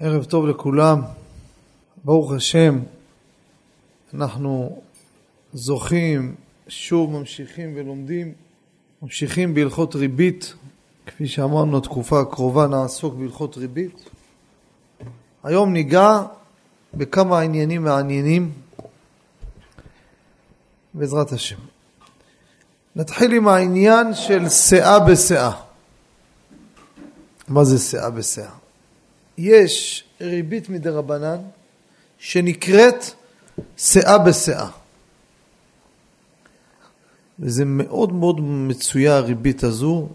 ערב טוב לכולם, ברוך השם, אנחנו זוכים, שוב ממשיכים ולומדים, ממשיכים בהלכות ריבית, כפי שאמרנו, התקופה הקרובה נעסוק בהלכות ריבית. היום ניגע בכמה עניינים מעניינים, בעזרת השם. נתחיל עם העניין של שאה בשאה. מה זה שאה בשאה? יש ריבית מדרבנן שנקראת שאה בשאה. וזה מאוד מאוד מצויה הריבית הזו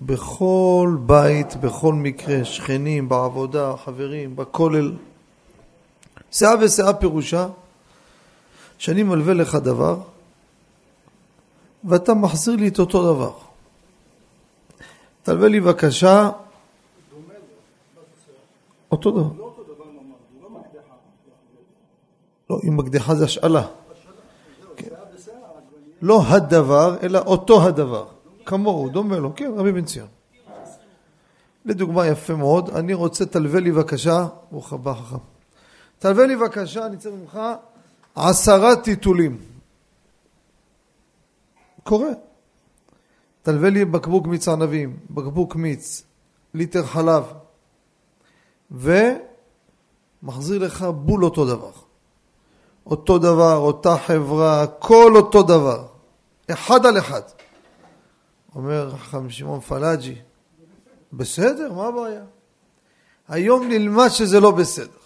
בכל בית, בכל מקרה, שכנים, בעבודה, חברים, בכולל. שאה בשאה פירושה שאני מלווה לך דבר ואתה מחזיר לי את אותו דבר. תלווה לי בבקשה אותו דבר. לא, אם מקדחה זה השאלה. כן. לא הדבר, אלא אותו הדבר. כמוהו, דומה לו. כן, רבי בן ציון. לדוגמה יפה מאוד, אני רוצה, תלווה לי בבקשה, ברוך הבא חכם. תלווה לי בבקשה, אני צריך ממך עשרה טיטולים. קורה. תלווה לי בקבוק מיץ ענבים, בקבוק מיץ, ליטר חלב, ומחזיר לך בול אותו דבר. אותו דבר, אותה חברה, כל אותו דבר. אחד על אחד. אומר חכם שמעון פלאג'י, בסדר, מה הבעיה? היום נלמד שזה לא בסדר.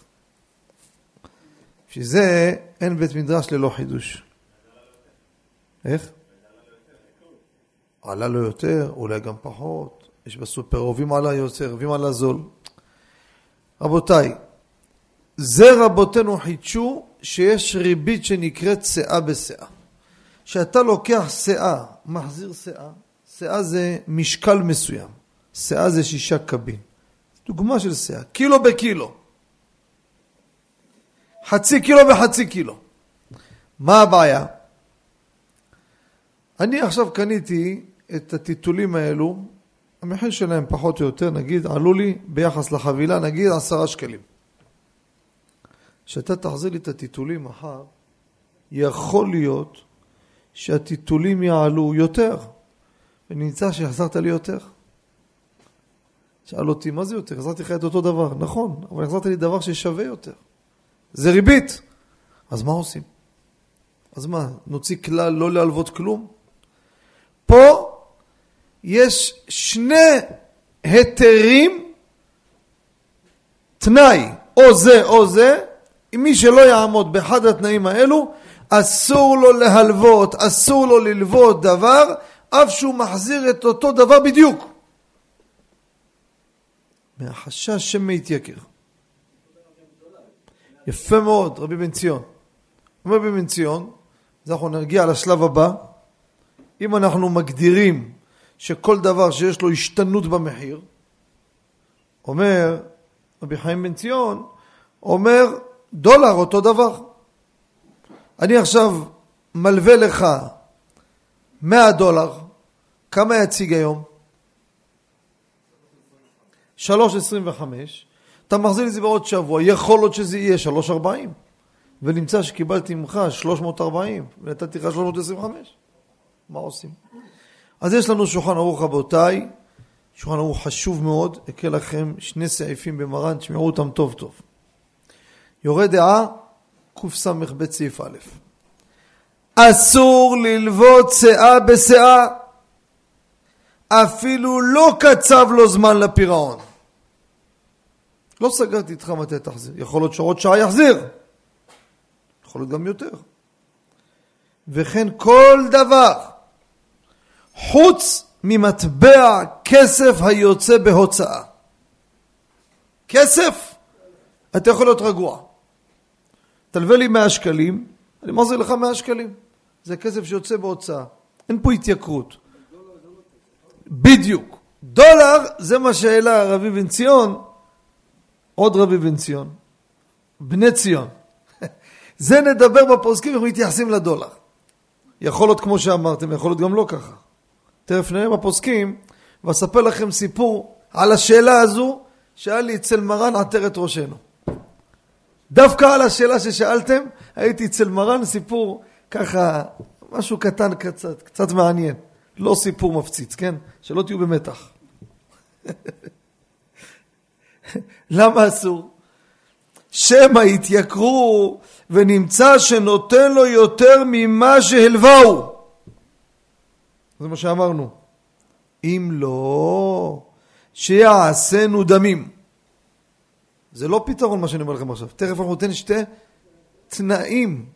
בשביל זה אין בית מדרש ללא חידוש. איך? עלה לו יותר, אולי גם פחות. יש בסופר, אוהבים עלה יותר, אוהבים עלה זול. רבותיי, זה רבותינו חידשו שיש ריבית שנקראת שאה בשאה. כשאתה לוקח שאה, מחזיר שאה, שאה זה משקל מסוים, שאה זה שישה קבין. דוגמה של שאה, קילו בקילו. חצי קילו בחצי קילו. מה הבעיה? אני עכשיו קניתי את הטיטולים האלו המחיר שלהם פחות או יותר, נגיד, עלו לי ביחס לחבילה, נגיד עשרה שקלים. כשאתה תחזיר לי את הטיטולים מחר, יכול להיות שהטיטולים יעלו יותר, ונמצא שהחזרת לי יותר. שאל אותי, מה זה יותר? החזרתי לך את אותו דבר. נכון, אבל החזרת לי דבר ששווה יותר. זה ריבית. אז מה עושים? אז מה, נוציא כלל לא להלוות כלום? פה יש שני היתרים, תנאי, או זה או זה, מי שלא יעמוד באחד התנאים האלו, אסור לו להלוות, אסור לו ללוות דבר, אף שהוא מחזיר את אותו דבר בדיוק. מהחשש שמא יתייקר. יפה מאוד, רבי בן ציון. אומר רבי בן ציון, אז אנחנו נגיע לשלב הבא, אם אנחנו מגדירים שכל דבר שיש לו השתנות במחיר, אומר רבי חיים בן ציון, אומר דולר אותו דבר. אני עכשיו מלווה לך 100 דולר, כמה יציג היום? 3.25, אתה מחזיר את זה בעוד שבוע, יכול להיות שזה יהיה 3.40 ונמצא שקיבלתי ממך 340 ונתתי לך 325, מה עושים? אז יש לנו שולחן ערוך רבותיי, שולחן ערוך חשוב מאוד, אקרא לכם שני סעיפים במרן, תשמעו אותם טוב טוב. יורה דעה, קס"ב סעיף א', אסור ללוות שאה בשאה, אפילו לא קצב לו זמן לפירעון. לא סגרתי איתך מתי תחזיר, יכול להיות שעוד שעה יחזיר, יכול להיות גם יותר. וכן כל דבר חוץ ממטבע כסף היוצא בהוצאה. כסף, אתה יכול להיות רגוע. תלווה לי 100 שקלים, אני מחזיר לך 100 שקלים. זה כסף שיוצא בהוצאה. אין פה התייקרות. בדיוק. דולר זה מה שהעלה רבי בן ציון, עוד רבי בן ציון, בני ציון. זה נדבר בפוסקים, איך מתייחסים לדולר. יכול להיות כמו שאמרתם, יכול להיות גם לא ככה. תכף נראה בפוסקים, ואספר לכם סיפור על השאלה הזו שאל לי אצל מרן עטרת ראשנו. דווקא על השאלה ששאלתם, הייתי אצל מרן סיפור ככה, משהו קטן קצת, קצת מעניין. לא סיפור מפציץ, כן? שלא תהיו במתח. למה אסור? שמא יתייקרו ונמצא שנותן לו יותר ממה שהלווהו. זה מה שאמרנו. אם לא, שיעשינו דמים. זה לא פתרון מה שאני אומר לכם עכשיו. תכף אנחנו ניתן שתי תנאים,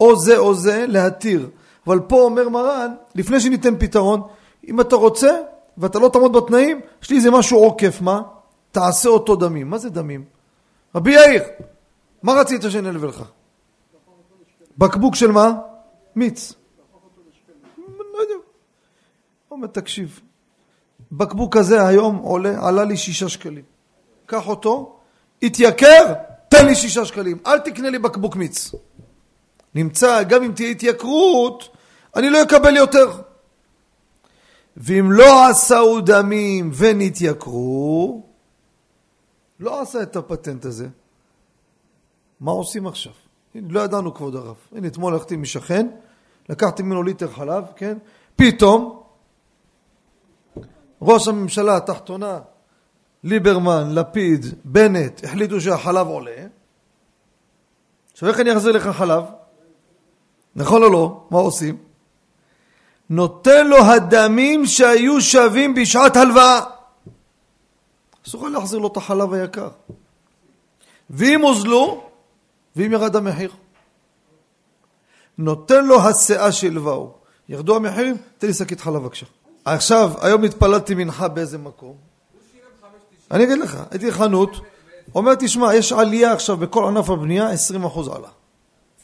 או זה או זה, להתיר. אבל פה אומר מרן, לפני שניתן פתרון, אם אתה רוצה ואתה לא תעמוד בתנאים, יש לי איזה משהו עוקף, מה? תעשה אותו דמים. מה זה דמים? רבי יאיר, מה רצית שנלווה לך? בקבוק של מה? מיץ. אומר, תקשיב, בקבוק הזה היום עולה, עלה לי שישה שקלים. קח אותו, התייקר, תן לי שישה שקלים. אל תקנה לי בקבוק מיץ. נמצא, גם אם תהיה התייקרות, אני לא אקבל יותר. ואם לא עשהו דמים ונתייקרו, לא עשה את הפטנט הזה. מה עושים עכשיו? לא ידענו כבוד הרב. הנה, אתמול הלכתי משכן, לקחתי ממנו ליטר חלב, כן? פתאום, ראש הממשלה התחתונה, ליברמן, לפיד, בנט, החליטו שהחלב עולה. עכשיו איך אני אחזיר לך חלב? נכון או לא? מה עושים? נותן לו הדמים שהיו שווים בשעת הלוואה. אסור להחזיר לו את החלב היקר. ואם הוזלו, ואם ירד המחיר. נותן לו הסאה שהלוואו. ירדו המחירים, תן לי שקית חלב בבקשה. עכשיו, היום התפללתי מנחה באיזה מקום. אני אגיד לך, הייתי בחנות, אומר, תשמע, יש עלייה עכשיו בכל ענף הבנייה, 20% עלה.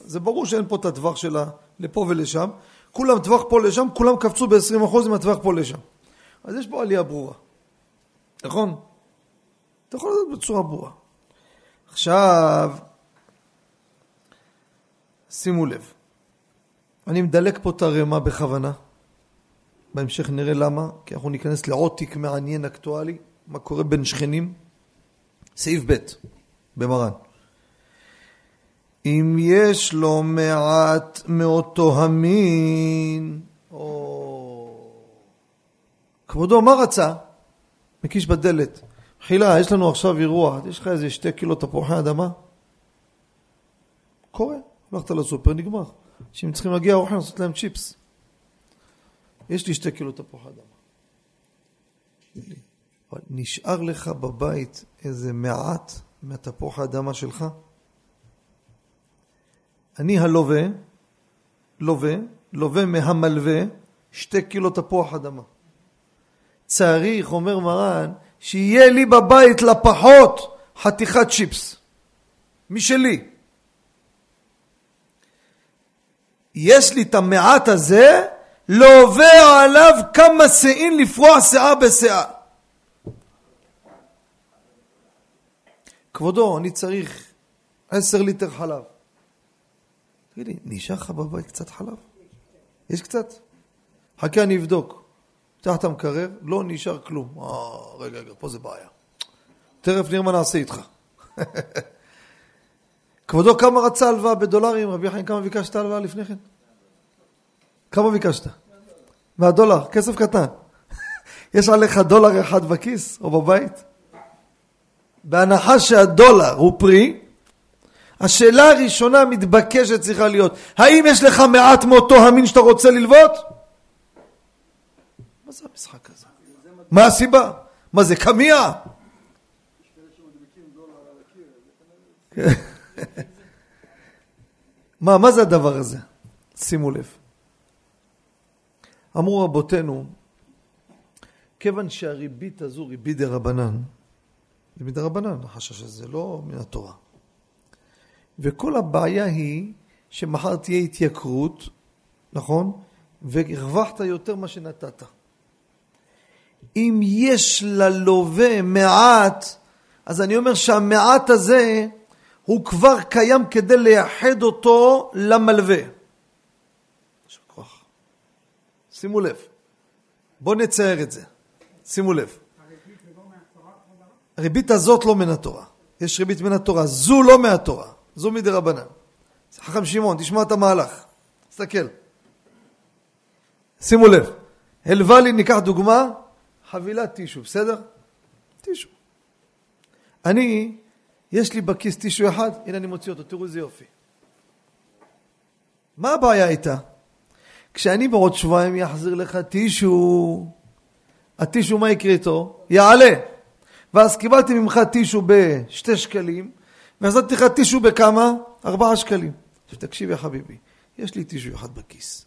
זה ברור שאין פה את הטווח שלה לפה ולשם. כולם טווח פה לשם, כולם קפצו ב-20% עם הטווח פה לשם. אז יש פה עלייה ברורה. נכון? אתה יכול לדעת בצורה ברורה. עכשיו, שימו לב, אני מדלק פה את הרמה בכוונה. בהמשך נראה למה, כי אנחנו ניכנס לעוד תיק מעניין אקטואלי, מה קורה בין שכנים. סעיף ב' במרן. אם יש לו מעט מאותו המין, או... כבודו, מה רצה? מקיש בדלת. חילה, יש לנו עכשיו אירוע, יש לך איזה שתי קילו תפוחי אדמה? קורה, הלכת לסופר, נגמר. אנשים צריכים להגיע אורחים לעשות להם צ'יפס. יש לי שתי קילו תפוחי אדמה. נשאר לך בבית איזה מעט מהתפוח האדמה שלך? אני הלווה, לווה, לווה מהמלווה שתי קילו תפוח אדמה. צריך, אומר מרן, שיהיה לי בבית לפחות חתיכת צ'יפס. משלי. יש לי את המעט הזה, לווה עליו כמה שאין לפרוע שאה בשאה. כבודו, אני צריך עשר ליטר חלב. תגיד לי, נשאר לך בבית קצת חלב? יש קצת? חכה, אני אבדוק. פתח את המקרר, לא נשאר כלום. אה, רגע, רגע, פה זה בעיה. תכף נראה מה נעשה איתך. כבודו, כמה רצה הלוואה בדולרים? רבי חיים, כמה ביקשת הלוואה לפני כן? כמה ביקשת? מהדולר, כסף קטן. יש עליך דולר אחד בכיס או בבית? בהנחה שהדולר הוא פרי, השאלה הראשונה המתבקשת צריכה להיות, האם יש לך מעט מאותו המין שאתה רוצה ללוות? מה זה המשחק הזה? מה הסיבה? מה זה קמיע? מה, מה זה הדבר הזה? שימו לב. אמרו רבותינו, כיוון שהריבית הזו ריבית דה רבנן, זה מדרבנן, החשש הזה, לא מן התורה. וכל הבעיה היא שמחר תהיה התייקרות, נכון? והרווחת יותר מה שנתת. אם יש ללווה מעט, אז אני אומר שהמעט הזה הוא כבר קיים כדי לייחד אותו למלווה. שימו לב. בואו נצייר את זה. שימו לב. הריבית הזאת לא מן התורה. יש ריבית מן התורה. זו לא מהתורה. זו מדי רבנן. חכם שמעון, תשמע את המהלך. תסתכל. שימו לב. הלווה לי, ניקח דוגמה, חבילת טישו, בסדר? טישו. אני, יש לי בכיס טישו אחד, הנה אני מוציא אותו, תראו איזה יופי. מה הבעיה איתה? כשאני בעוד שבועיים יחזיר לך טישו, הטישו מה יקרה איתו? יעלה. ואז קיבלתי ממך טישו בשתי שקלים, ונתתי לך טישו בכמה? ארבעה שקלים. עכשיו תקשיב יא חביבי, יש לי טישו אחד בכיס.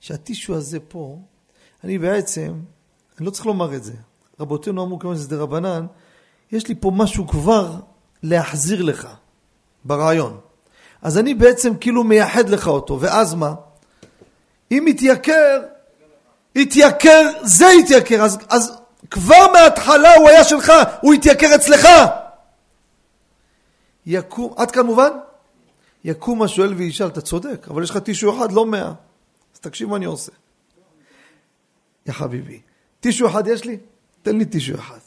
שהטישו הזה פה, אני בעצם, אני לא צריך לומר את זה. רבותינו אמרו כמובן שזה דרבנן, יש לי פה משהו כבר להחזיר לך, ברעיון. אז אני בעצם כאילו מייחד לך אותו, ואז מה? אם יתייקר, יתייקר, זה יתייקר, אז, אז כבר מההתחלה הוא היה שלך, הוא יתייקר אצלך. יקום, עד כאן מובן? יקום השואל וישאל, אתה צודק, אבל יש לך טישו אחד, לא מאה. אז תקשיב מה אני עושה. יא חביבי, טישו אחד יש לי? תן לי טישו אחד.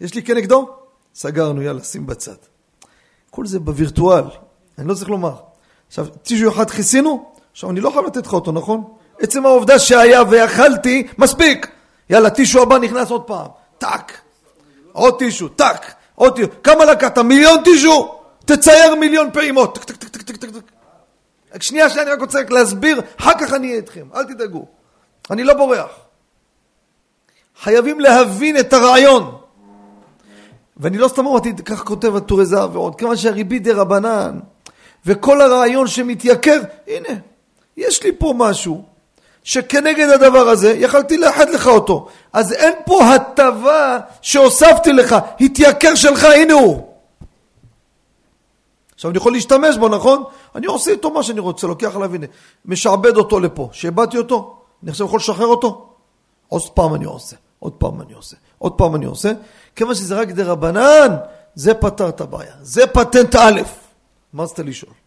יש לי כנגדו? סגרנו, יאללה, שים בצד. כל זה בווירטואל, אני לא צריך לומר. עכשיו, טישו אחד כיסינו? עכשיו, אני לא חייב לתת לך אותו, נכון? עצם העובדה שהיה ויכלתי, מספיק. יאללה, טישו הבא נכנס עוד פעם. טאק. עוד טישו, טאק. עוד טישו. כמה לקחת? מיליון טישו? תצייר מיליון פעימות. טק, טק, טק, טק, טק, טק. שנייה, שנייה, אני רק רוצה להסביר, אחר כך אני אהיה איתכם, אל תדאגו. אני לא בורח. חייבים להבין את הרעיון. ואני לא סתם אמרתי, כך כותב הטורי זהב ועוד, כיוון שהריבית דרבנן, וכל הרעיון שמתייקר, הנה, יש לי פה משהו שכנגד הדבר הזה יכלתי לאחד לך אותו. אז אין פה הטבה שהוספתי לך, התייקר שלך, הנה הוא. עכשיו אני יכול להשתמש בו, נכון? אני עושה איתו מה שאני רוצה, לוקח עליו, הנה, משעבד אותו לפה. שאיבדתי אותו, אני עכשיו יכול לשחרר אותו? עוד פעם אני עושה, עוד פעם אני עושה, עוד פעם אני עושה. כיוון שזה רק דה רבנן, זה פתר את הבעיה. זה פטנט א'. מה רצית לשאול?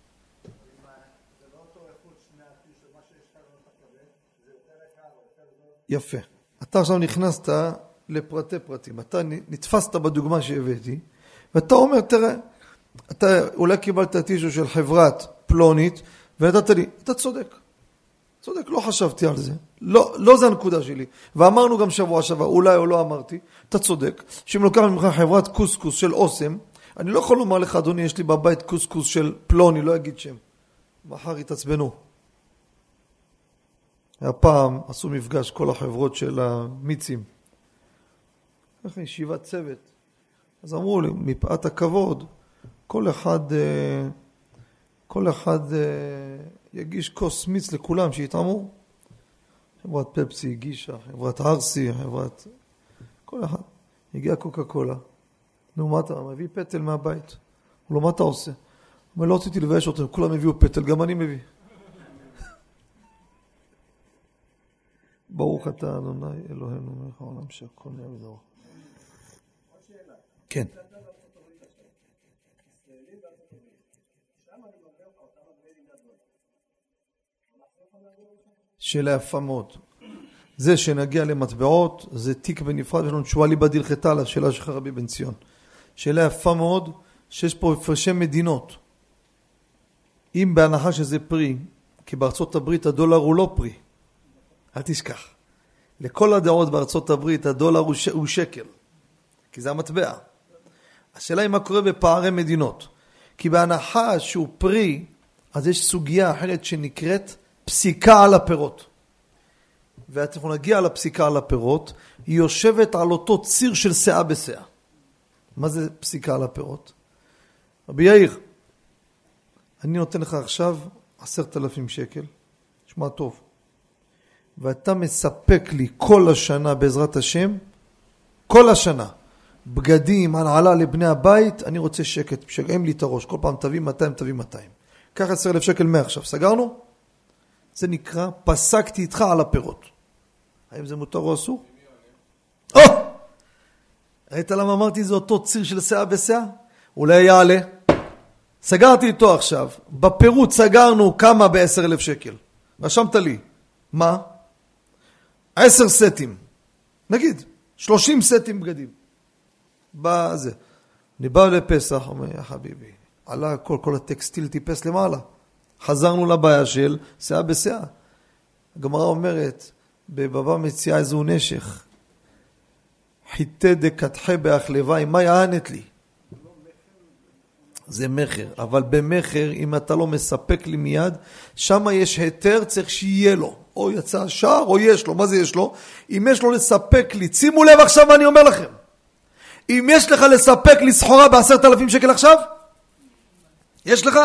יפה. אתה עכשיו נכנסת לפרטי פרטים. אתה נתפסת בדוגמה שהבאתי, ואתה אומר, תראה, אתה אולי קיבלת טישו של חברת פלונית, ונתת לי, אתה צודק. צודק, לא חשבתי על זה. לא, לא זה הנקודה שלי. ואמרנו גם שבוע שעבר, אולי או לא אמרתי, אתה צודק, שאם לוקח ממך חברת קוסקוס של אוסם, אני לא יכול לומר לך, אדוני, יש לי בבית קוסקוס של פלוני, לא אגיד שם. מחר יתעצבנו. הפעם עשו מפגש כל החברות של המיצים. ככה ישיבת צוות. אז אמרו לי, מפאת הכבוד, כל אחד, אה, כל אחד אה, יגיש כוס מיץ לכולם שיטעמו. חברת פפסי הגישה, חברת ארסי, חברת... כל אחד. הגיעה קוקה קולה. נו, מה אתה מביא פטל מהבית? הוא לא, מה אתה עושה? הוא אומר, לא רציתי לבייש אותם, כולם הביאו פטל, גם אני מביא. ברוך אתה אדוני אלוהינו מלך העולם שהכל נהיה בדברו. כן. שאלה יפה מאוד. זה שנגיע למטבעות, זה תיק בנפרד, יש לנו תשובה ליבא דלחתה לשאלה שלך רבי בן ציון. שאלה יפה מאוד, שיש פה הפרשי מדינות. אם בהנחה שזה פרי, כי בארצות הברית הדולר הוא לא פרי, אל תשכח. לכל הדעות בארצות הברית הדולר הוא, ש... הוא שקל, כי זה המטבע. השאלה היא מה קורה בפערי מדינות. כי בהנחה שהוא פרי, אז יש סוגיה אחרת שנקראת פסיקה על הפירות. ואנחנו נגיע לפסיקה על הפירות, היא יושבת על אותו ציר של שאה בשאה. מה זה פסיקה על הפירות? רבי יאיר, אני נותן לך עכשיו עשרת אלפים שקל, שמע טוב, ואתה מספק לי כל השנה בעזרת השם, כל השנה, בגדים, הנעלה לבני הבית, אני רוצה שקט, שגם לי את הראש, כל פעם תביא 200, תביא 200. קח עשר אלף שקל מעכשיו, סגרנו? זה נקרא, פסקתי איתך על הפירות. האם זה מותר או אסור? או! ראית למה אמרתי זה אותו ציר של שאה בשאה? אולי יעלה. סגרתי איתו עכשיו, בפירוט סגרנו כמה בעשר אלף שקל. רשמת לי. מה? עשר סטים. נגיד, שלושים סטים בגדים. בא זה. אני בא לפסח, אומר, יא חביבי, עלה הכל, כל הטקסטיל טיפס למעלה. חזרנו לבעיה של שאה בשאה. הגמרא אומרת, בבבא מציאה איזהו נשך, חיטי דקתחי באחלבי, מה יענת לי? זה מכר, אבל במכר, אם אתה לא מספק לי מיד, שם יש היתר, צריך שיהיה לו. או יצא השער או יש לו, מה זה יש לו? אם יש לו לספק לי, שימו לב עכשיו מה אני אומר לכם. אם יש לך לספק לי סחורה בעשרת אלפים שקל עכשיו, יש לך?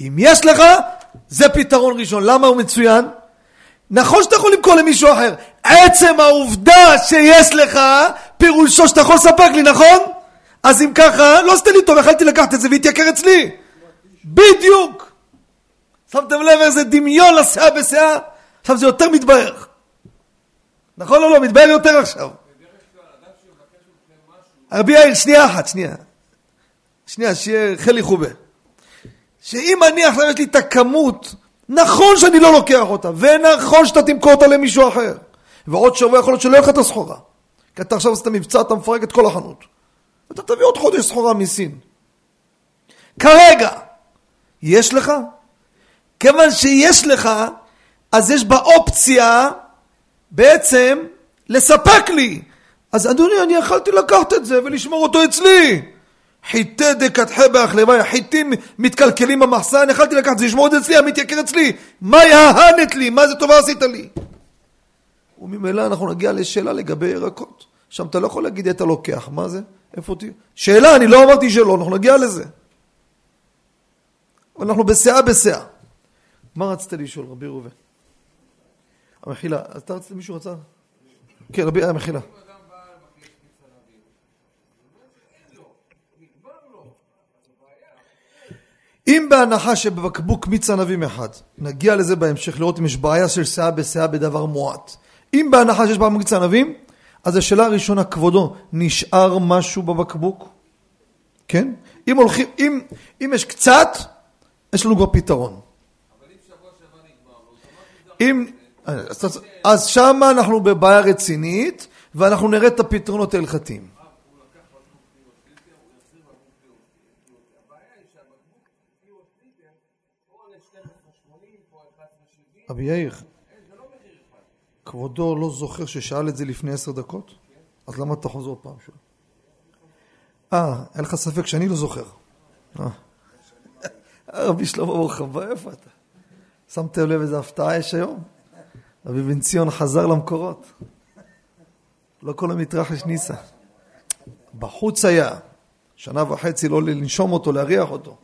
אם יש לך, זה פתרון ראשון. למה הוא מצוין? נכון שאתה יכול למכור למישהו אחר. עצם העובדה שיש לך, פירושו שאתה יכול לספק לי, נכון? אז אם ככה, לא עשית לי טוב, יכלתי לקחת את זה והתייקר אצלי. בדיוק. שמתם לב איזה דמיון לסאה בסאה? עכשיו זה יותר מתבהר. נכון או לא? מתבהר יותר עכשיו. רבי יאיר, שנייה אחת, שנייה. שנייה, שיהיה חלי חובה. שאם אני עכשיו יש לי את הכמות, נכון שאני לא לוקח אותה, ונכון שאתה תמכור אותה למישהו אחר. ועוד שבוע יכול להיות שלא יהיה לך את הסחורה. כי אתה עכשיו עשית מבצע, אתה מפרק את כל החנות. אתה תביא עוד חודש סחורה מסין. כרגע, יש לך? כיוון שיש לך, אז יש באופציה בעצם לספק לי. אז אדוני, אני יכלתי לקחת את זה ולשמור אותו אצלי. חיטי דקתחי באחלבי, החיטים מתקלקלים במחסן, יכלתי לקחת את זה, לשמור את זה אצלי, המתייקר אצלי. מה יהנת לי? מה זה טובה עשית לי? וממילא אנחנו נגיע לשאלה לגבי ירקות. שם אתה לא יכול להגיד אתה לוקח, מה זה? איפה תהיה? שאלה, אני לא אמרתי שלא, אנחנו נגיע לזה. אנחנו בסאה בסאה. מה רצית לשאול, רבי ראובן? המחילה, אתה רצית, מישהו רצה? כן, רבי, המחילה. אם בהנחה שבבקבוק מיץ ענבים אחד, נגיע לזה בהמשך, לראות אם יש בעיה של שאה בשאה בדבר מועט. אם בהנחה שיש בבקבוק מיץ ענבים, אז השאלה הראשונה, כבודו, נשאר משהו בבקבוק? כן? אם הולכים, אם, אם יש קצת, יש לנו כבר פתרון. אם, אז, אז שם אנחנו בבעיה רצינית, ואנחנו נראה את הפתרונות ההלכתיים. רבי יאיר, כבודו לא זוכר ששאל את זה לפני עשר דקות? אז למה אתה חוזר עוד פעם שוב? אה, אין לך ספק שאני לא זוכר. אה. רבי שלמה ברוך הבא, איפה אתה? שמתם לב איזה הפתעה יש היום? רבי בן ציון חזר למקורות. לא כל המתרחש ניסה. בחוץ היה, שנה וחצי לא לנשום אותו, להריח אותו.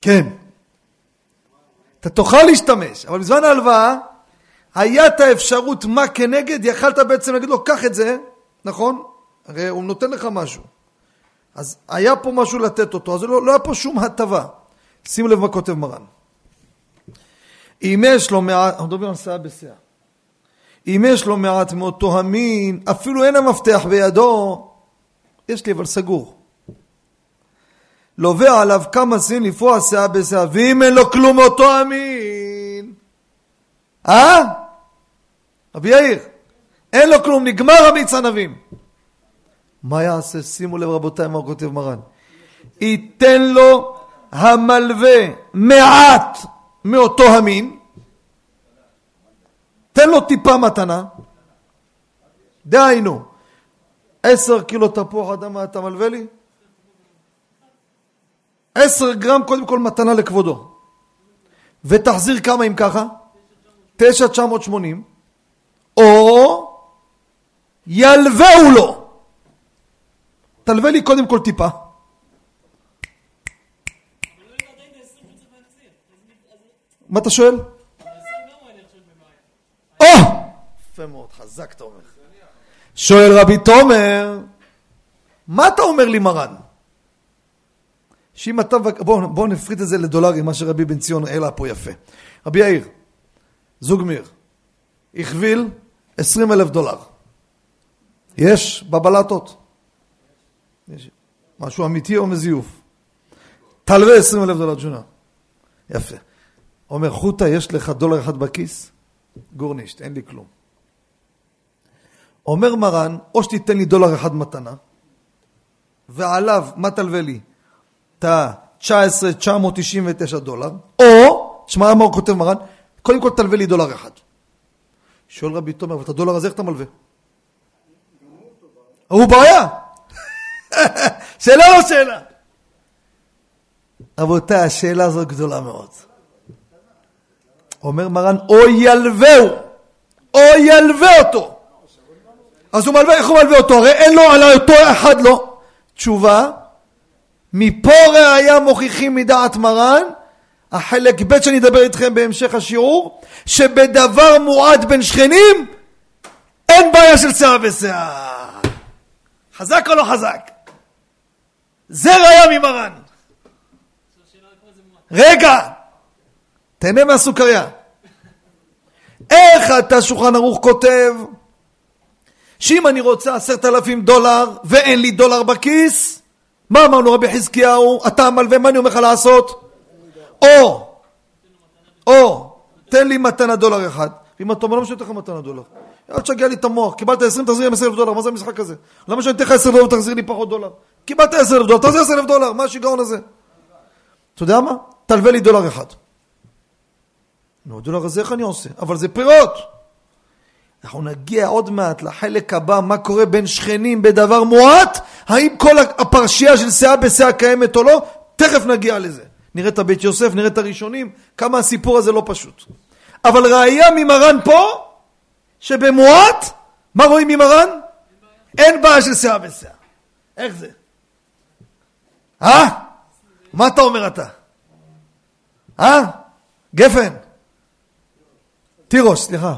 כן. אתה תוכל להשתמש, אבל בזמן ההלוואה היה את האפשרות מה כנגד, יכלת בעצם להגיד לו, קח את זה, נכון? הרי הוא נותן לך משהו. אז היה פה משהו לתת אותו, אז לא, לא היה פה שום הטבה. שים לב מה כותב מרן. אם יש לו מעט, אנחנו מדברים על שאה בשאה. אם יש לו מעט מאותו המין, אפילו אין המפתח בידו, יש לי אבל סגור. לובע עליו כמה סין לפרוע שאה בשאה, ואם אין לו כלום מאותו המין, אה? רבי יאיר, אין לו כלום, נגמר המיץ ענבים. מה יעשה? שימו לב רבותיי מה כותב מרן. ייתן לו המלווה מעט מאותו המין, תן לו טיפה מתנה, דהיינו, עשר קילו תפוח אדמה אתה מלווה לי? עשר גרם קודם כל מתנה לכבודו. ותחזיר כמה אם ככה? תשע תשע מאות שמונים. או ילווהו לו. תלווה לי קודם כל טיפה. מה אתה שואל? או! יפה מאוד, חזק אתה אומר. שואל רבי תומר, מה אתה אומר לי מרן? שאם אתה... בואו בוא נפריט את זה לדולרים, מה שרבי בן ציון העלה פה יפה. רבי יאיר, זוג מיר, הכביל עשרים אלף דולר. יש בבלטות. יש. משהו אמיתי או מזיוף? תלווה עשרים אלף דולר תזונה. יפה. אומר, חוטה, יש לך דולר אחד בכיס? גורנישט, אין לי כלום. אומר מרן, או שתיתן לי דולר אחד מתנה, ועליו, מה תלווה לי? את ה-19,999 דולר, או, תשמע מה הוא כותב מרן, קודם כל תלווה לי דולר אחד. שואל רבי תומר, ואת הדולר הזה איך אתה מלווה? הוא בעיה. שאלה לא שאלה. רבותיי, השאלה הזאת גדולה מאוד. אומר מרן, או ילווהו, או ילווה אותו. אז הוא מלווה, איך הוא מלווה אותו? הרי אין לו על אותו אחד לא. תשובה, מפה ראיה מוכיחים מדעת מרן, החלק ב' שאני אדבר איתכם בהמשך השיעור, שבדבר מועד בין שכנים, אין בעיה של שיער ושיער. חזק או לא חזק? זה ראיה ממרן. רגע, תהנה מהסוכריה. איך אתה שולחן ערוך כותב שאם אני רוצה עשרת אלפים דולר ואין לי דולר בכיס, מה אמרנו רבי חזקיהו? אתה מלווה, מה אני אומר לך לעשות? או, או, תן לי מתנה דולר אחד. אם אתה אומר, שאני אתן לך מתנה דולר? אל תשגע לי את המוח, קיבלת 20, תחזיר לי 10 אלף דולר, מה זה המשחק הזה? למה שאני אתן לך 10 דולר ותחזיר לי פחות דולר? קיבלת 10 אלף דולר, תחזיר 10 אלף דולר, מה השיגעון הזה? אתה יודע מה? תלווה לי דולר אחד. נו, הדולר הזה איך אני עושה? אבל זה פירות. אנחנו נגיע עוד מעט לחלק הבא, מה קורה בין שכנים בדבר מועט, האם כל הפרשייה של שאה בשאה קיימת או לא, תכף נגיע לזה. נראה את הבית יוסף, נראה את הראשונים, כמה הסיפור הזה לא פשוט. אבל ראייה ממרן פה, שבמועט, מה רואים ממרן? אין בעיה של שאה בשאה. איך זה? אה? מה אתה אומר אתה? אה? גפן. תירוש, סליחה.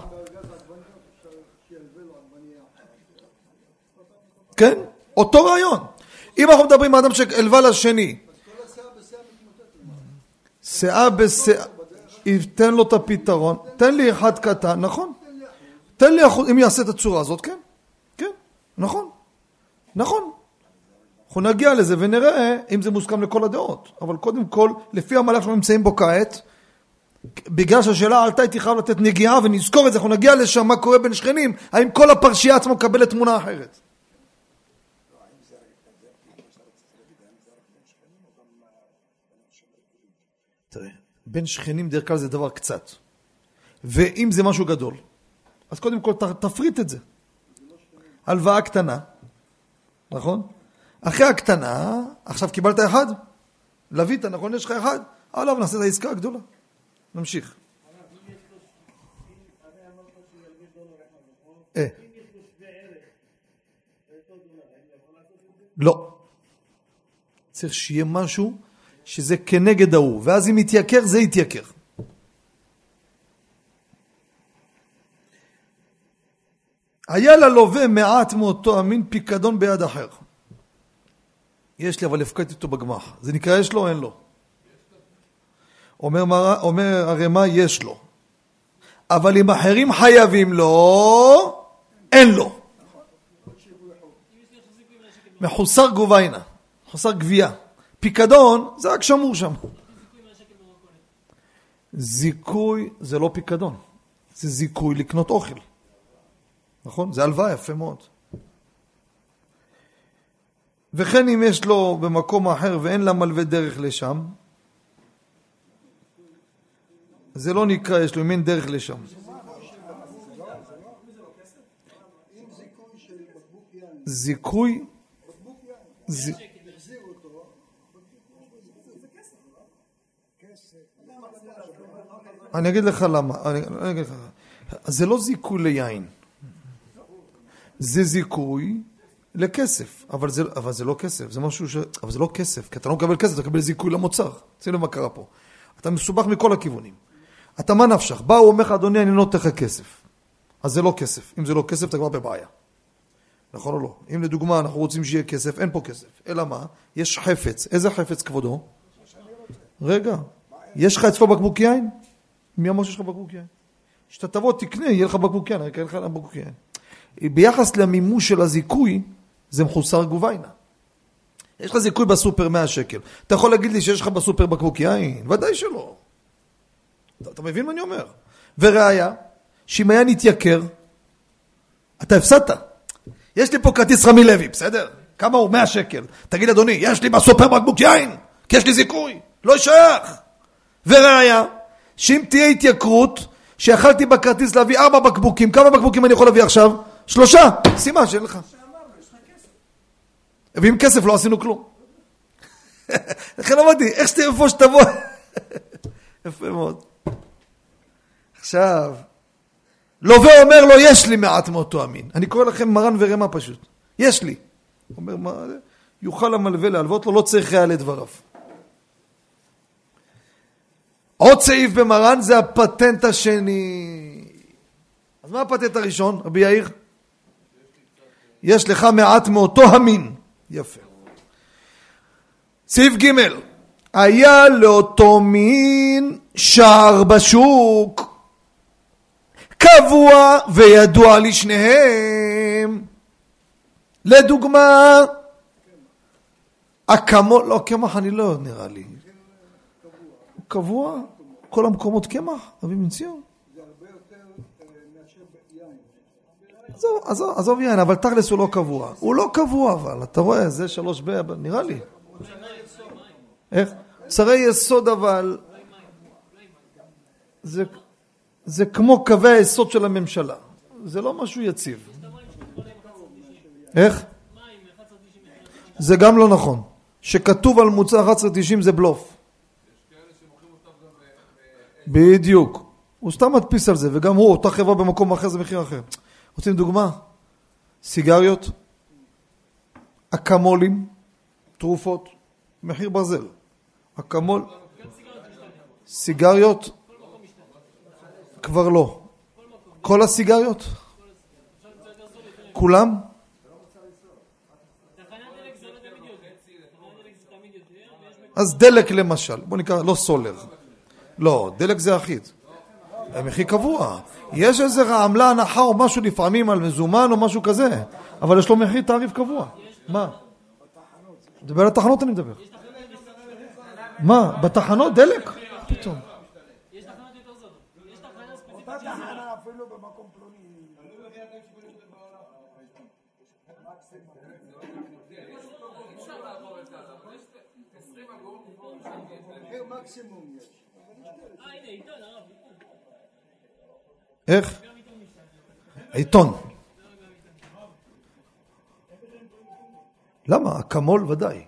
כן? אותו רעיון. אם אנחנו מדברים על אדם שהלווה לשני, שאה בשאה, תן לו את הפתרון, תן לי אחד קטן, נכון? תן לי אחוז, אם יעשה את הצורה הזאת, כן, כן, נכון, נכון. אנחנו נגיע לזה ונראה אם זה מוסכם לכל הדעות, אבל קודם כל, לפי המהלך שאנחנו נמצאים בו כעת, בגלל שהשאלה עלתה הייתי חייב לתת נגיעה ונזכור את זה, אנחנו נגיע לשם מה קורה בין שכנים, האם כל הפרשייה עצמה מקבלת תמונה אחרת. בין שכנים דרך כלל זה דבר קצת. ואם זה משהו גדול, אז קודם כל תפריט את זה. הלוואה קטנה, נכון? אחרי הקטנה, עכשיו קיבלת אחד? לווית, נכון? יש לך אחד? עליו נעשה את העסקה הגדולה. נמשיך. אה. לא. צריך שיהיה משהו שזה כנגד ההוא, ואז אם יתייקר, זה יתייקר. היה ללווה מעט מאותו המין פיקדון ביד אחר. יש לי, אבל הפקדתי אותו בגמח. זה נקרא יש לו או אין לו? אומר, מר... אומר הרמ"א, יש לו. אבל אם אחרים חייבים לו, אין לו. מחוסר גוביינה, מחוסר גבייה. פיקדון זה רק שמור שם. זיכוי זה לא פיקדון, זה זיכוי לקנות אוכל. נכון? זה הלוואה, יפה מאוד. וכן אם יש לו במקום אחר ואין לה מלווה דרך לשם, זה לא נקרא, יש לו אין דרך לשם. זיכוי, אני אגיד לך למה, אני אגיד לך, זה לא זיכוי ליין, זה זיכוי לכסף, אבל זה, אבל זה לא כסף, זה משהו ש... אבל זה לא כסף, כי אתה לא מקבל כסף, אתה מקבל זיכוי למוצר. שים לב מה קרה פה. אתה מסובך מכל הכיוונים. אתה מה נפשך? בא, הוא אומר לך, אדוני, אני לא נותן לך כסף. אז זה לא כסף. אם זה לא כסף, אתה כבר בבעיה. נכון או לא? אם לדוגמה אנחנו רוצים שיהיה כסף, אין פה כסף. אלא מה? יש חפץ. איזה חפץ כבודו? רגע, יש לך אצלו בקבוק יין? מי אמר שיש לך בקבוק יין? כשאתה תבוא, תקנה, יהיה לך בקבוק יין, אני אקנה לך בקבוק יין. ביחס למימוש של הזיכוי, זה מחוסר גוביינה. יש לך זיכוי בסופר 100 שקל. אתה יכול להגיד לי שיש לך בסופר בקבוק יין? ודאי שלא. אתה, אתה מבין מה אני אומר? וראיה, שאם היה נתייקר, אתה הפסדת. יש לי פה כרטיס רמי לוי, בסדר? כמה הוא? 100 שקל. תגיד, אדוני, יש לי בסופר בקבוק יין, כי יש לי זיכוי. לא שייך. וראיה, שאם תהיה התייקרות, שיכלתי בכרטיס להביא ארבע בקבוקים, כמה בקבוקים אני יכול להביא עכשיו? שלושה. סימן שאין לך. ועם כסף לא עשינו כלום. לכן אמרתי, איך שתהיה איפה שתבוא. יפה מאוד. עכשיו, לווה אומר לו, יש לי מעט מאותו המין. אני קורא לכם מרן ורמה פשוט. יש לי. אומר, מה, יוכל המלווה להלוות לו, לא צריך ראיה לדבריו. עוד סעיף במרן זה הפטנט השני. אז מה הפטנט הראשון, רבי יאיר? יש לך מעט מאותו המין. יפה. סעיף ג' היה לאותו מין שער בשוק קבוע וידוע לשניהם. לדוגמה, אקמול, לא, קמח אני לא נראה לי. הוא קבוע? כל המקומות קמח? אבי מנציון? עזוב, עזוב, יין, אבל תכלס הוא לא קבוע. הוא לא קבוע אבל, אתה רואה, זה שלוש ב... נראה לי. איך? צרי יסוד אבל... זה, זה כמו קווי היסוד של הממשלה. זה לא משהו יציב. איך? זה גם לא נכון. שכתוב על מוצר 1190 זה בלוף. בדיוק. הוא סתם מדפיס על זה, וגם הוא, אותה חברה במקום אחר זה מחיר אחר. רוצים דוגמה? סיגריות, אקמולים, תרופות, מחיר ברזל. אקמול, סיגריות, כבר לא. כל הסיגריות? כולם? אז דלק למשל, בוא נקרא, לא סולר. לא, דלק זה אחיד. המחיר קבוע. יש איזה עמלה הנחה או משהו לפעמים על מזומן או משהו כזה, אבל יש לו מחיר תעריף קבוע. מה? מדבר על התחנות אני מדבר. מה? בתחנות דלק? פתאום. איך? עיתון. למה? אקמול ודאי.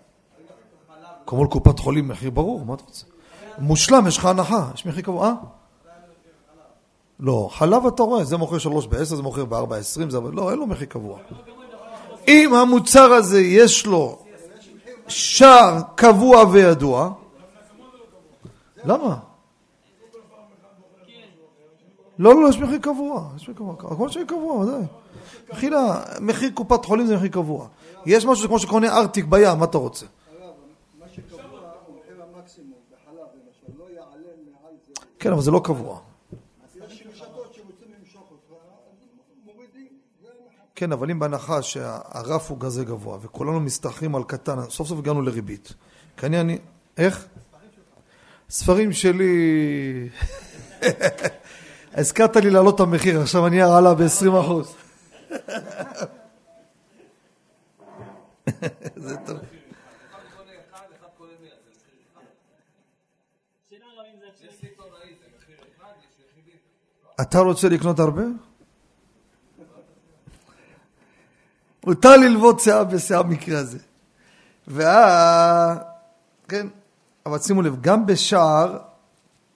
אקמול קופת חולים מחיר ברור, מה אתה רוצה? מושלם, יש לך הנחה, יש מחיר קבוע. אה? לא, חלב אתה רואה, זה מוכר שלוש בעשר, זה מוכר בארבע עשרים, זה... לא, אין לו מחיר קבוע. אם המוצר הזה יש לו שער קבוע וידוע, למה? לא, לא, יש מחיר קבוע, יש מחיר קבוע, הכל מחיר קבוע, ודאי. מחילה, מחיר קופת חולים זה מחיר קבוע. יש משהו כמו שקונה ארטיק בים, מה אתה רוצה? כן, אבל זה לא קבוע. כן, אבל אם בהנחה שהרף הוא כזה גבוה וכולנו מסתחרים על קטן, סוף סוף הגענו לריבית. כי אני, אני, איך? ספרים שלי... הזכרת לי להעלות את המחיר, עכשיו אני עלה ב-20 אחוז. זה טוב. אתה רוצה לקנות הרבה? מותר ללוות שאה בשאה במקרה הזה. ואה... כן, אבל שימו לב, גם בשער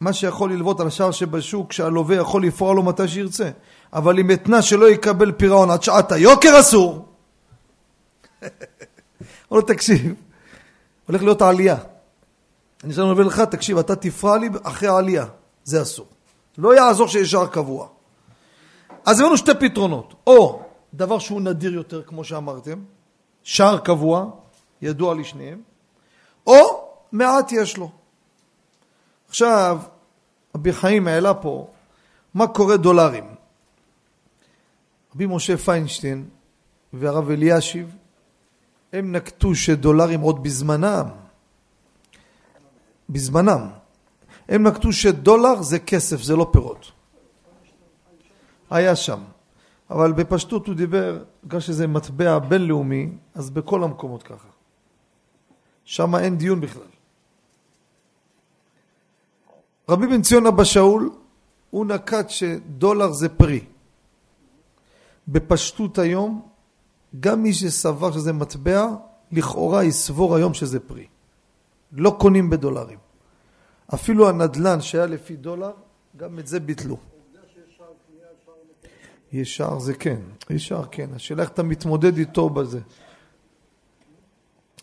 מה שיכול ללוות על השער שבשוק, שהלווה יכול לפרוע לו מתי שירצה. אבל אם אתנה שלא יקבל פירעון עד שעת היוקר אסור. אומר לו, תקשיב, הולך להיות עלייה. אני רוצה לומר לך, תקשיב, אתה תפרע לי אחרי העלייה. זה אסור. לא יעזור שיש שער קבוע. אז הבאנו שתי פתרונות. או דבר שהוא נדיר יותר, כמו שאמרתם, שער קבוע, ידוע לשניהם, או מעט יש לו. עכשיו, רבי חיים העלה פה, מה קורה דולרים? רבי משה פיינשטיין והרב אלישיב, הם נקטו שדולרים עוד בזמנם, בזמנם, הם נקטו שדולר זה כסף, זה לא פירות. היה שם. אבל בפשטות הוא דיבר, בגלל שזה מטבע בינלאומי, אז בכל המקומות ככה. שם אין דיון בכלל. רבי בן ציון אבא שאול, הוא נקט שדולר זה פרי. בפשטות היום, גם מי שסבר שזה מטבע, לכאורה יסבור היום שזה פרי. לא קונים בדולרים. אפילו הנדלן שהיה לפי דולר, גם את זה ביטלו. ישר זה כן, ישר כן. השאלה איך אתה מתמודד איתו בזה.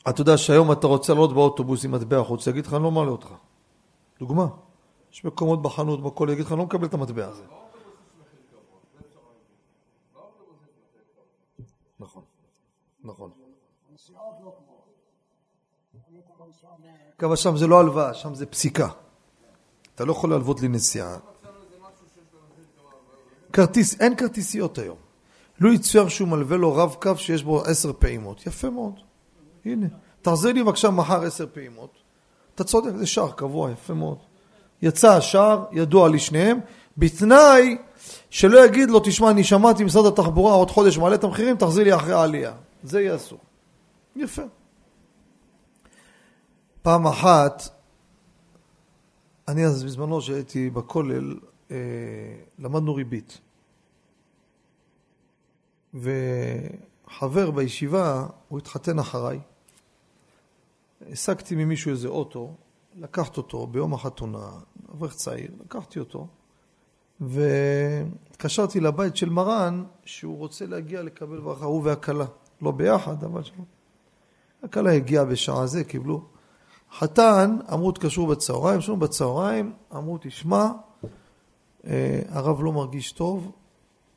אתה יודע שהיום אתה רוצה לעלות באוטובוס עם מטבע חוץ, יגיד לך, אני לא מעלה אותך. דוגמה. יש מקומות בחנות, בכל יגיד לך, אני לא מקבל את המטבע הזה. נכון, נכון. אגב, שם זה לא הלוואה, שם זה פסיקה. אתה לא יכול להלוות לי נסיעה. כרטיס, אין כרטיסיות היום. לו יצויר שהוא מלווה לו רב קו שיש בו עשר פעימות. יפה מאוד. הנה. תחזיר לי בבקשה מחר עשר פעימות. אתה צודק, זה שער קבוע, יפה מאוד. יצא השער, ידוע לשניהם, בתנאי שלא יגיד לו, תשמע, אני שמעתי משרד התחבורה עוד חודש מעלה את המחירים, תחזיר לי אחרי העלייה. זה יהיה אסור. יפה. פעם אחת, אני אז בזמנו שהייתי בכולל, אה, למדנו ריבית. וחבר בישיבה, הוא התחתן אחריי. השגתי ממישהו איזה אוטו, לקחת אותו ביום החתונה, אברך צעיר, לקחתי אותו, והתקשרתי לבית של מרן, שהוא רוצה להגיע לקבל ברכה, הוא והכלה. לא ביחד, אבל שם. הכלה הגיעה בשעה זה, קיבלו. חתן, אמרו תקשרו בצהריים, שנו בצהריים, אמרו תשמע, אה, הרב לא מרגיש טוב,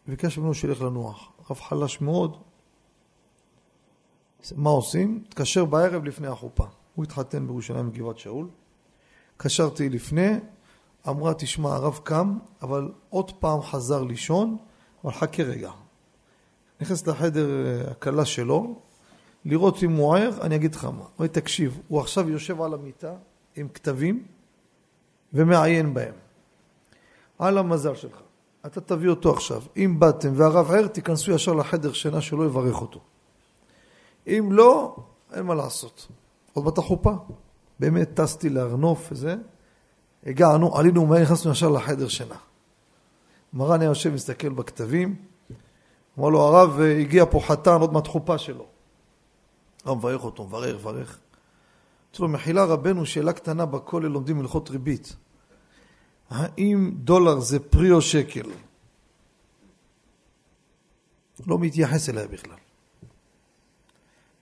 ביקש ממנו שילך לנוח. הרב חלש מאוד. מה עושים? התקשר בערב לפני החופה. הוא התחתן בירושלים בגבעת שאול. קשרתי לפני, אמרה, תשמע, הרב קם, אבל עוד פעם חזר לישון, אבל חכה רגע. נכנס לחדר אה, הכלה שלו, לראות אם הוא ער, אני אגיד לך מה. אומר, תקשיב, הוא עכשיו יושב על המיטה עם כתבים ומעיין בהם. על המזל שלך. אתה תביא אותו עכשיו. אם באתם והרב ער, תיכנסו ישר לחדר שינה שלא יברך אותו. אם לא, אין מה לעשות. עוד בת החופה. באמת טסתי לארנוף וזה. הגענו, עלינו מהר, נכנסנו ישר לחדר שינה. מרן היה יושב, מסתכל בכתבים. אמר לו, הרב, הגיע פה חתן, עוד מעט חופה שלו. הרב מברך אותו, מברך, מברך. אמרתי לו, מחילה רבנו, שאלה קטנה בכולל לומדים הלכות ריבית. האם דולר זה פרי או שקל? לא מתייחס אליה בכלל.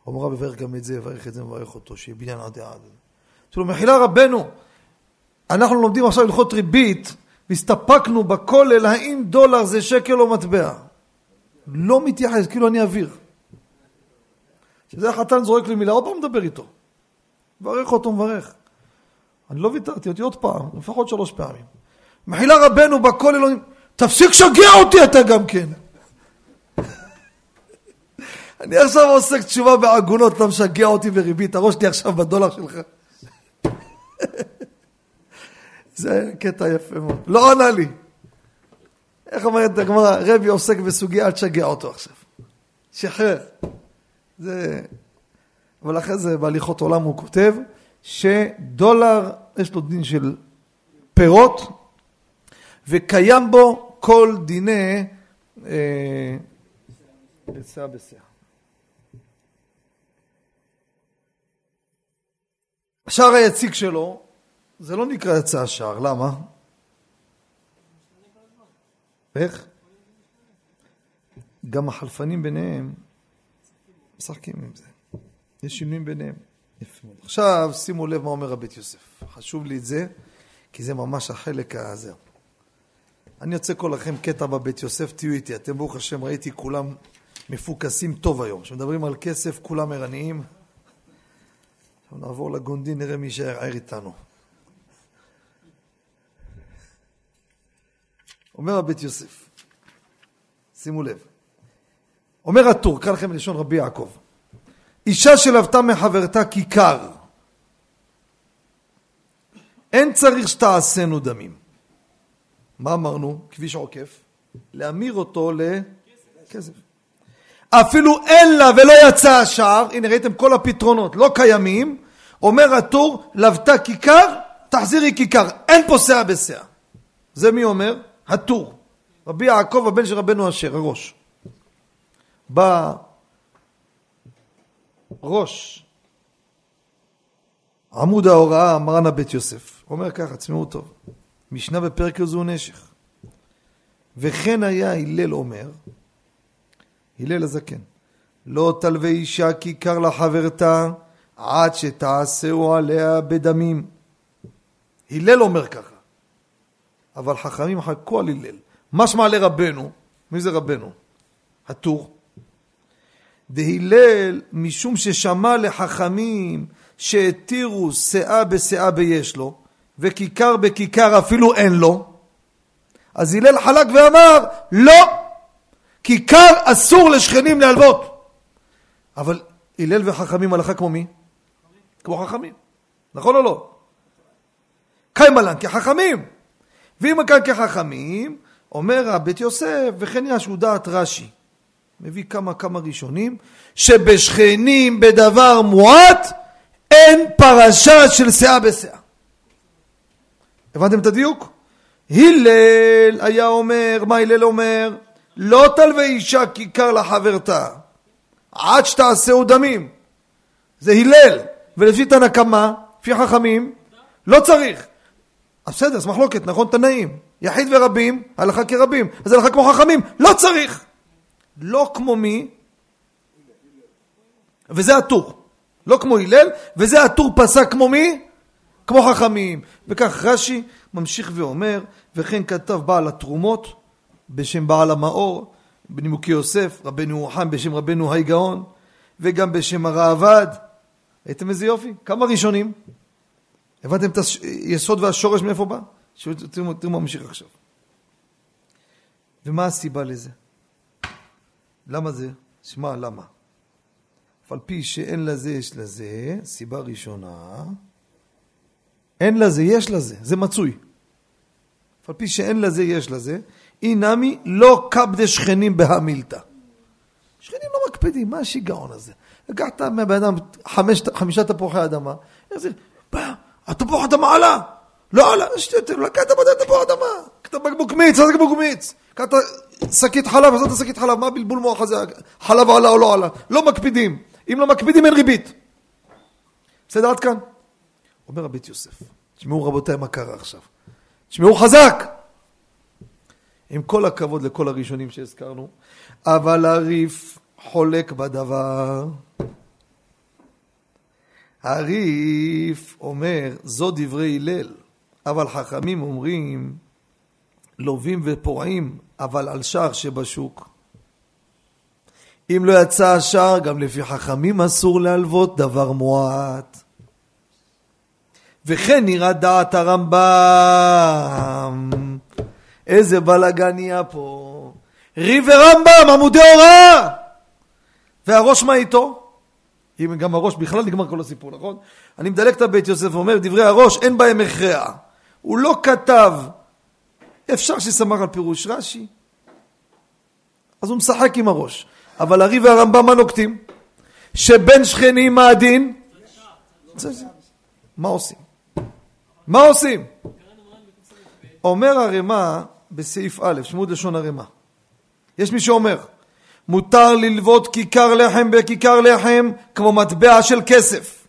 אמרה בברך גם את זה, יברך את זה, מברך אותו, שיהיה בניין עד עד. אמרתי לו, מחילה רבנו, אנחנו לומדים עכשיו הלכות ריבית, והסתפקנו בכולל, האם דולר זה שקל או מטבע? לא מתייחס, כאילו אני אוויר. כשזה החתן זורק לי מילה, עוד פעם מדבר איתו. מברך אותו, מברך. אני לא ויתרתי, אותי עוד פעם, לפחות שלוש פעמים. מחילה רבנו בכל אלוהים, תפסיק לשגע אותי אתה גם כן. אני עכשיו עוסק תשובה בעגונות, אתה משגע אותי בריבית, הראש שלי עכשיו בדולר שלך. זה קטע יפה מאוד. לא ענה לי. איך אומרת הגמרא, רבי עוסק בסוגיה, אל תשגע אותו עכשיו. שחרר. זה... אבל אחרי זה בהליכות עולם הוא כותב שדולר, יש לו דין של פירות, וקיים בו כל דיני אה, בשיער השער היציג שלו, זה לא נקרא יצא השער, למה? איך? גם החלפנים ביניהם משחקים עם זה. יש שינויים ביניהם. עכשיו שימו לב מה אומר הבית יוסף. חשוב לי את זה, כי זה ממש החלק הזה. אני רוצה כל לכם קטע בבית יוסף, תהיו איתי. אתם ברוך השם ראיתי כולם מפוקסים טוב היום. כשמדברים על כסף כולם ערניים. נעבור לגונדין, נראה מי יישאר איתנו. אומר הבית יוסף, שימו לב, אומר הטור, קרא לכם בלשון רבי יעקב, אישה שלוותה מחברתה כיכר, אין צריך שתעשינו דמים. מה אמרנו? כביש עוקף. להמיר אותו לכסף. אפילו אין לה ולא יצא השער, הנה ראיתם כל הפתרונות לא קיימים, אומר הטור, לבתה כיכר, תחזירי כיכר, אין פה שאה בשאה. זה מי אומר? הטור. רבי יעקב הבן של רבנו אשר, הראש. בא ראש עמוד ההוראה, מרן הבית יוסף. אומר ככה, תשמעו טוב. משנה בפרק הזו נשך. וכן היה הלל אומר, הלל הזקן, לא תלווה אישה כיכר לחברתה עד שתעשהו עליה בדמים. הלל אומר ככה, אבל חכמים חכו על הלל. משמע לרבנו, מי זה רבנו? הטור. דהלל משום ששמע לחכמים שהתירו שאה בשאה ביש לו, וכיכר בכיכר אפילו אין לו, אז הלל חלק ואמר, לא, כיכר אסור לשכנים להלוות. אבל הלל וחכמים הלכה כמו מי? כמו חכמים. נכון או לא? קיימלן כחכמים. ואם כאן כחכמים, אומר הבית יוסף, וכן ישו דעת רש"י. מביא כמה כמה ראשונים, שבשכנים בדבר מועט אין פרשה של שאה בשאה. הבנתם את הדיוק? הלל היה אומר, מה הלל אומר? לא תלווה אישה כיכר לחברתה עד שתעשהו דמים. זה הלל, ולפי תנא קמא, לפי חכמים, לא צריך. אז בסדר, אז מחלוקת, נכון? תנאים. יחיד ורבים, הלכה כרבים. אז הלכה כמו חכמים, לא צריך. לא כמו מי? וזה הטור. לא כמו הלל, וזה הטור פסק כמו מי? כמו חכמים. וכך רש"י ממשיך ואומר, וכן כתב בעל התרומות בשם בעל המאור, בנימוקי יוסף, רבנו חם בשם רבנו היי גאון, וגם בשם הראב"ד. ראיתם איזה יופי? כמה ראשונים? הבנתם את היסוד והשורש מאיפה בא? תראו מה ממשיך עכשיו. ומה הסיבה לזה? למה זה? שמע, למה? אף על פי שאין לזה, יש לזה, סיבה ראשונה, אין לזה, יש לזה, זה מצוי. אף על פי שאין לזה, יש לזה, אי נמי לא קבדה שכנים בהמילתא. שכנים לא מקפידים, מה השיגעון הזה? לקחת מהבן אדם חמישה תפוחי אדמה, בא, התפוח אדמה עלה, לא עלה, לקחת בדי תפוח אדמה, קחת בקבוק מיץ, איזה בקבוק מיץ, קחת שקית חלב, עזרת שקית חלב, מה בלבול מוח הזה, חלב עלה או לא עלה, לא מקפידים, אם לא מקפידים אין ריבית. בסדר עד כאן? אומר הבית יוסף, תשמעו רבותיי מה קרה עכשיו, תשמעו חזק! עם כל הכבוד לכל הראשונים שהזכרנו, אבל הריף חולק בדבר. הריף אומר, זו דברי הלל, אבל חכמים אומרים, לווים ופורעים, אבל על שער שבשוק. אם לא יצא השער, גם לפי חכמים אסור להלוות דבר מועט. וכן נראה דעת הרמב"ם. איזה בלאגן נהיה פה. ריב ורמב"ם, עמודי הוראה! והראש מה איתו? אם גם הראש בכלל נגמר כל הסיפור, נכון? אני מדלק את הבית יוסף ואומר, דברי הראש אין בהם הכרע. הוא לא כתב, אפשר שסמך על פירוש רש"י, אז הוא משחק עם הראש. אבל הריב והרמב"ם מה נוקטים? שבין שכנים מה הדין? מה עושים? מה עושים? אומר הרמ"א בסעיף א', שמות לשון הרמ"א. יש מי שאומר, מותר ללוות כיכר לחם בכיכר לחם כמו מטבע של כסף.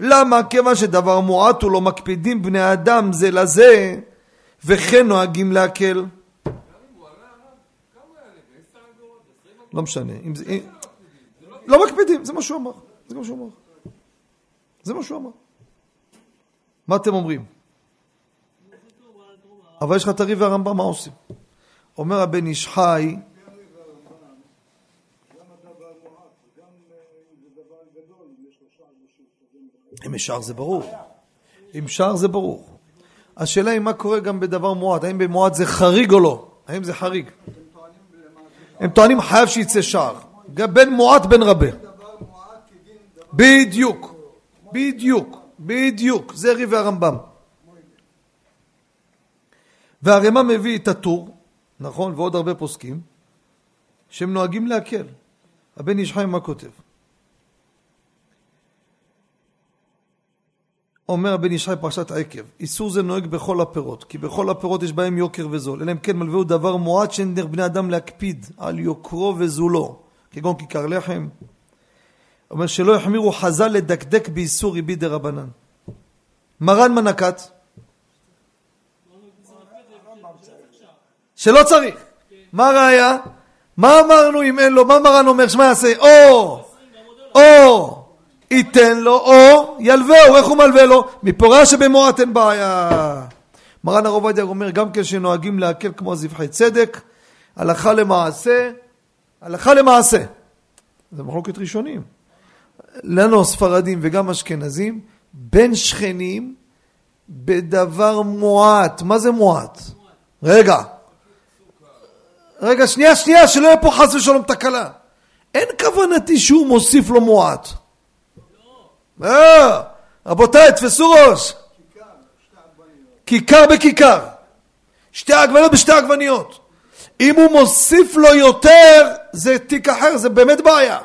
למה? כיוון שדבר מועט הוא לא מקפידים בני אדם זה לזה וכן נוהגים להקל. לא משנה. אם זה, לא מקפידים, זה מה שהוא אמר. זה מה שהוא אמר. זה מה שהוא אמר. מה אתם אומרים? אבל יש לך את הריב והרמב"ם, מה עושים? אומר הבן איש חי, אם יש זה ברור. אם שער זה ברור. השאלה היא מה קורה גם בדבר מועט, האם במועט זה חריג או לא? האם זה חריג? הם טוענים חייב שיצא שער. בין מועט בין רבה. בדיוק, בדיוק, בדיוק. זה ריב והרמב"ם. והרמ"א מביא את הטור, נכון, ועוד הרבה פוסקים, שהם נוהגים להקל. הבן איש חיים מה כותב? אומר הבן ישי פרשת עקב, איסור זה נוהג בכל הפירות, כי בכל הפירות יש בהם יוקר וזול, אלא אם כן מלווהו דבר מועט שאין דרך בני אדם להקפיד על יוקרו וזולו, כגון כיכר לחם. אומר שלא יחמירו חז"ל לדקדק באיסור ריבי רבנן. מרן מה שלא צריך. מה ראיה? מה אמרנו אם אין לו? מה מרן אומר? שמה יעשה? או! או! ייתן לו או ילווהו, איך הוא מלווה לו? מפורה שבמועט אין בעיה. מרן הרב עובדיה אומר גם כן שנוהגים להקל כמו זבחי צדק, הלכה למעשה, הלכה למעשה. זה מחלוקת ראשונים. לנו הספרדים וגם אשכנזים, בין שכנים בדבר מועט. מה זה מועט? רגע. רגע, שנייה, שנייה, שלא יהיה פה חס ושלום תקלה. אין כוונתי שהוא מוסיף לו מועט. אה, רבותיי, תפסו ראש. כיכר בכיכר. שתי עגבניות בשתי עגבניות. אם הוא מוסיף לו יותר, זה תיק אחר, זה באמת בעיה.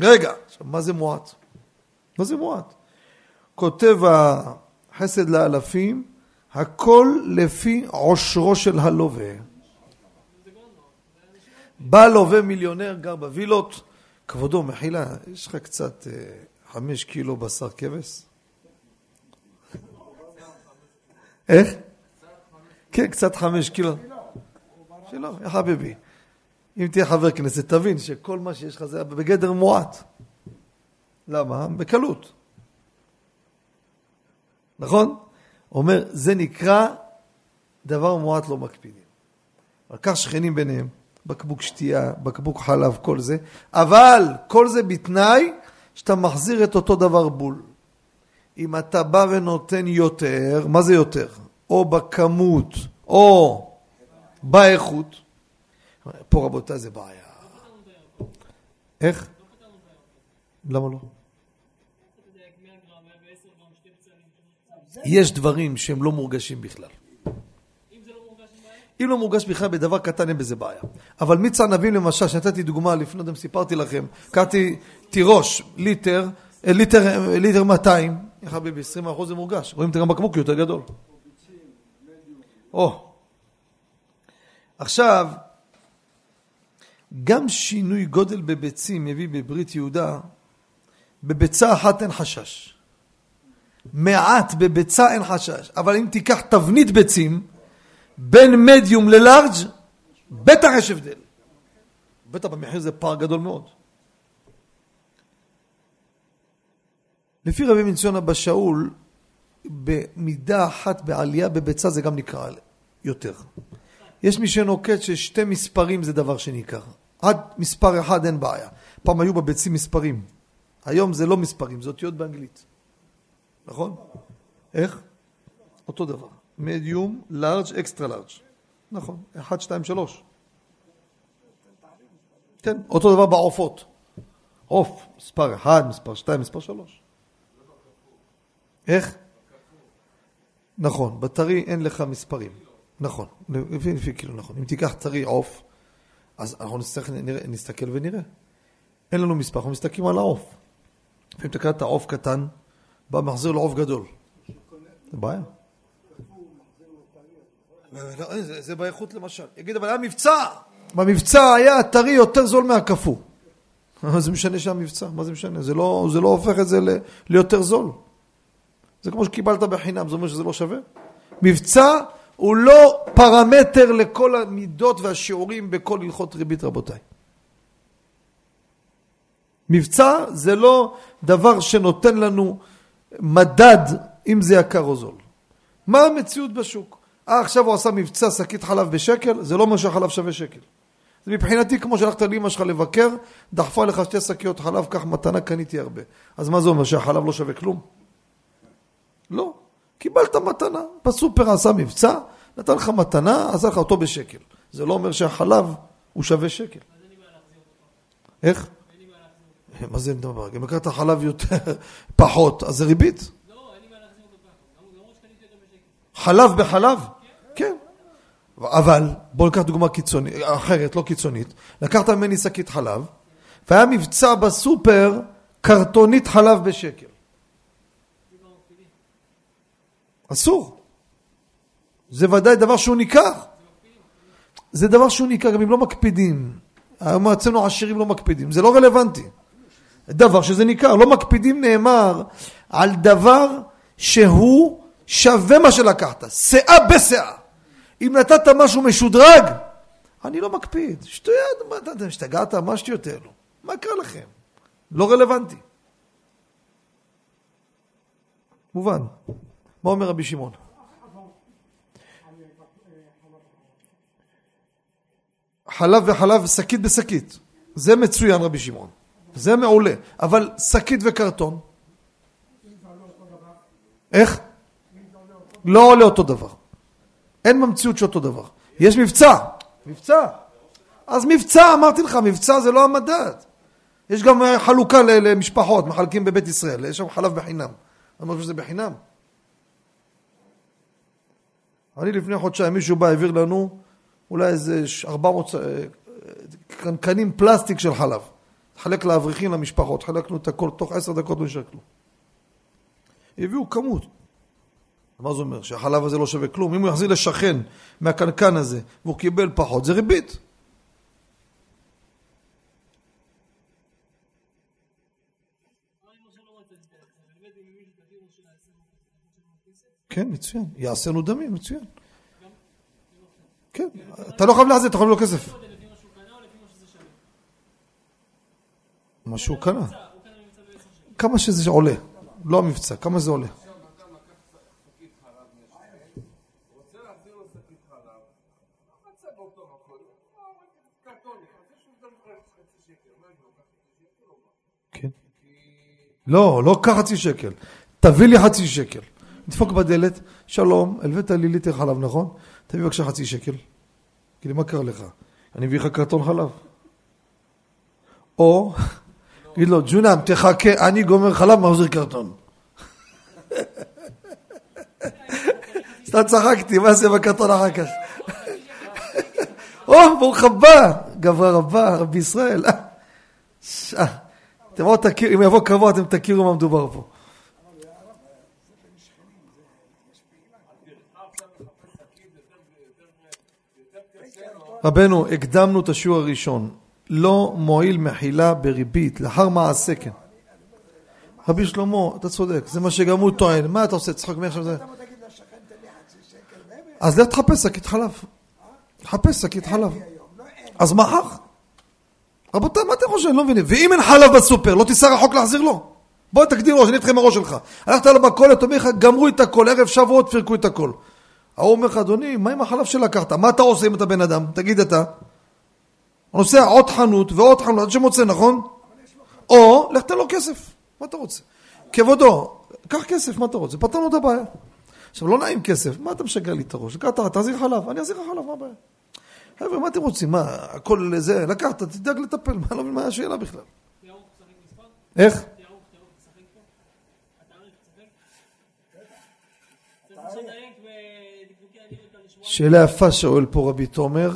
רגע, עכשיו, מה זה מועט? מה זה מועט? כותב החסד לאלפים, הכל לפי עושרו של הלווה. בא לווה מיליונר, גר בווילות, כבודו, מחילה, יש לך קצת אה, חמש קילו בשר כבש? איך? כן, קצת חמש קילו. שלא, יא חביבי. אם תהיה חבר כנסת, תבין שכל מה שיש לך זה בגדר מועט. למה? בקלות. נכון? אומר, זה נקרא דבר מועט לא מקפידים. על כך שכנים ביניהם. בקבוק שתייה, בקבוק חלב, כל זה, אבל כל זה בתנאי שאתה מחזיר את אותו דבר בול. אם אתה בא ונותן יותר, מה זה יותר? או בכמות, או באיכות. פה רבותיי זה בעיה. איך? למה לא? יש דברים שהם לא מורגשים בכלל. אם לא מורגש בכלל בדבר קטן, אין בזה בעיה. אבל מיץ ענבים למשל, שנתתי דוגמה לפני, אם סיפרתי לכם, קראתי תירוש, ליטר, אה, ליטר, אה, ליטר 200, יא חביבי, 20 אחוז זה מורגש, רואים את גם בקבוק יותר גדול. או, עכשיו, גם שינוי גודל בביצים מביא בברית יהודה, בביצה אחת אין חשש. מעט בביצה אין חשש, אבל אם תיקח תבנית ביצים, בין מדיום ללארג' בטח יש הבדל. בטח במחיר זה פער גדול מאוד. לפי רבי מנציון אבא שאול, במידה אחת בעלייה בביצה זה גם נקרא יותר. יש מי שנוקט ששתי מספרים זה דבר שניכר. עד מספר אחד אין בעיה. פעם היו בביצים מספרים. היום זה לא מספרים, זה אותיות באנגלית. נכון? איך? אותו דבר. מדיום, לארג', אקסטרה לארג'. נכון, 1, 2, 3. כן, אותו דבר בעופות. עוף, מספר 1, מספר 2, מספר 3. איך? נכון, בטרי אין לך מספרים. נכון, לפי, לפי כאילו נכון. אם תיקח טרי עוף, אז אנחנו נצטרך, נראה, נסתכל ונראה. אין לנו מספר, אנחנו מסתכלים על העוף. לפעמים אתה קראת עוף קטן, בא מחזיר לו עוף גדול. זה בעיה. לא, זה באיכות למשל. יגיד, אבל היה מבצע. במבצע היה הטרי יותר זול מהקפוא. מה זה משנה שהיה מבצע? מה זה משנה? זה לא, זה לא הופך את זה ליותר זול. זה כמו שקיבלת בחינם, זה אומר שזה לא שווה? מבצע הוא לא פרמטר לכל המידות והשיעורים בכל הלכות ריבית רבותיי. מבצע זה לא דבר שנותן לנו מדד אם זה יקר או זול. מה המציאות בשוק? אה, עכשיו הוא עשה מבצע שקית חלב בשקל, זה לא אומר שהחלב שווה שקל. זה מבחינתי כמו שהלכת לאמא שלך לבקר, דחפה לך שתי שקיות חלב, קח מתנה, קניתי הרבה. אז מה זה אומר, שהחלב לא שווה כלום? לא. קיבלת מתנה, בסופר עשה מבצע, נתן לך מתנה, עשה לך אותו בשקל. זה לא אומר שהחלב הוא שווה שקל. איך? מה זה דבר? אם לקחת חלב יותר, פחות, אז זה ריבית. חלב בחלב? כן. אבל, בואו ניקח דוגמה קיצונית, אחרת, לא קיצונית. לקחת ממני שקית חלב, והיה מבצע בסופר קרטונית חלב בשקל. אסור. זה ודאי דבר שהוא ניכר. זה דבר שהוא ניכר, גם אם לא מקפידים. היום אצלנו עשירים לא מקפידים, זה לא רלוונטי. דבר שזה ניכר, לא מקפידים נאמר על דבר שהוא שווה מה שלקחת, שאה בשאה. אם נתת משהו משודרג, אני לא מקפיד. שטויות, מה אתה השתגעת? מה שטויות אלו? מה קרה לכם? לא רלוונטי. מובן. מה אומר רבי שמעון? חלב וחלב, שקית בשקית. זה מצוין רבי שמעון. זה מעולה. אבל שקית וקרטון? איך? לא עולה אותו דבר. אין במציאות שאותו דבר. יש מבצע. מבצע. אז מבצע, אמרתי לך, מבצע זה לא המדד. יש גם חלוקה למשפחות, מחלקים בבית ישראל, יש שם חלב בחינם. אני חושב שזה בחינם. אני לפני חודשיים, מישהו בא, העביר לנו אולי איזה 400 אה, קנקנים פלסטיק של חלב. חלק לאברכים, למשפחות, חלקנו את הכל, תוך עשר דקות לא נשאר כלום. הביאו כמות. מה זה אומר? שהחלב הזה לא שווה כלום. אם הוא יחזיר לשכן מהקנקן הזה והוא קיבל פחות, זה ריבית. כן, מצוין. יעשינו דמים, מצוין. כן, אתה לא חייב להחזיר, אתה חייב לו כסף. מה שהוא קנה. כמה שזה עולה, לא המבצע, כמה זה עולה. לא, לא קח חצי שקל. תביא לי חצי שקל. נדפוק בדלת, שלום, הלווית לי ליטר חלב, נכון? תביא בבקשה חצי שקל. כאילו, מה קרה לך? אני מביא לך קרטון חלב. או, תגיד לו, ג'ונם, תחכה, אני גומר חלב, מחזיר קרטון. סתם צחקתי, מה זה בקרטון אחר כך? או, ברוך הבא, גברה רבה, רבי ישראל. אתם עוד תכירו, אם יבוא קבוע אתם תכירו מה מדובר פה. רבנו, הקדמנו את השיעור הראשון. לא מועיל מחילה בריבית, לאחר מעשה כן. רבי שלמה, אתה צודק, זה מה שגם הוא טוען. מה אתה עושה? צחוק מעכשיו זה? אז לך תחפש שקית חלב. תחפש שקית חלב. אז מחר. רבותיי, מה אתם חושבים? אני לא מבינים. ואם אין חלב בסופר, לא תיסע רחוק להחזיר לו? בוא תגדיר ראש, אני אתכם הראש שלך. הלכת למכולת, אומר לך, גמרו את הכל, ערב שבועות פירקו את הכל. ההוא אומר לך, אדוני, מה עם החלב שלקחת? מה אתה עושה אם אתה בן אדם? תגיד אתה. נוסע עוד חנות ועוד חנות עד שמוצא, נכון? או, לך תן לו כסף, מה אתה רוצה? כבודו, קח כסף, מה אתה רוצה? פתרנו את הבעיה. עכשיו, לא נעים כסף, מה אתה משגר לי את הראש? תחזיר חלב, אני אחזיר לך חלב, מה הבעיה? חבר'ה, מה אתם רוצים? מה, הכל זה, לקחת, תדאג לטפל, מה, לא מה השאלה בכלל. איך? שאלה יפה שואל פה רבי תומר.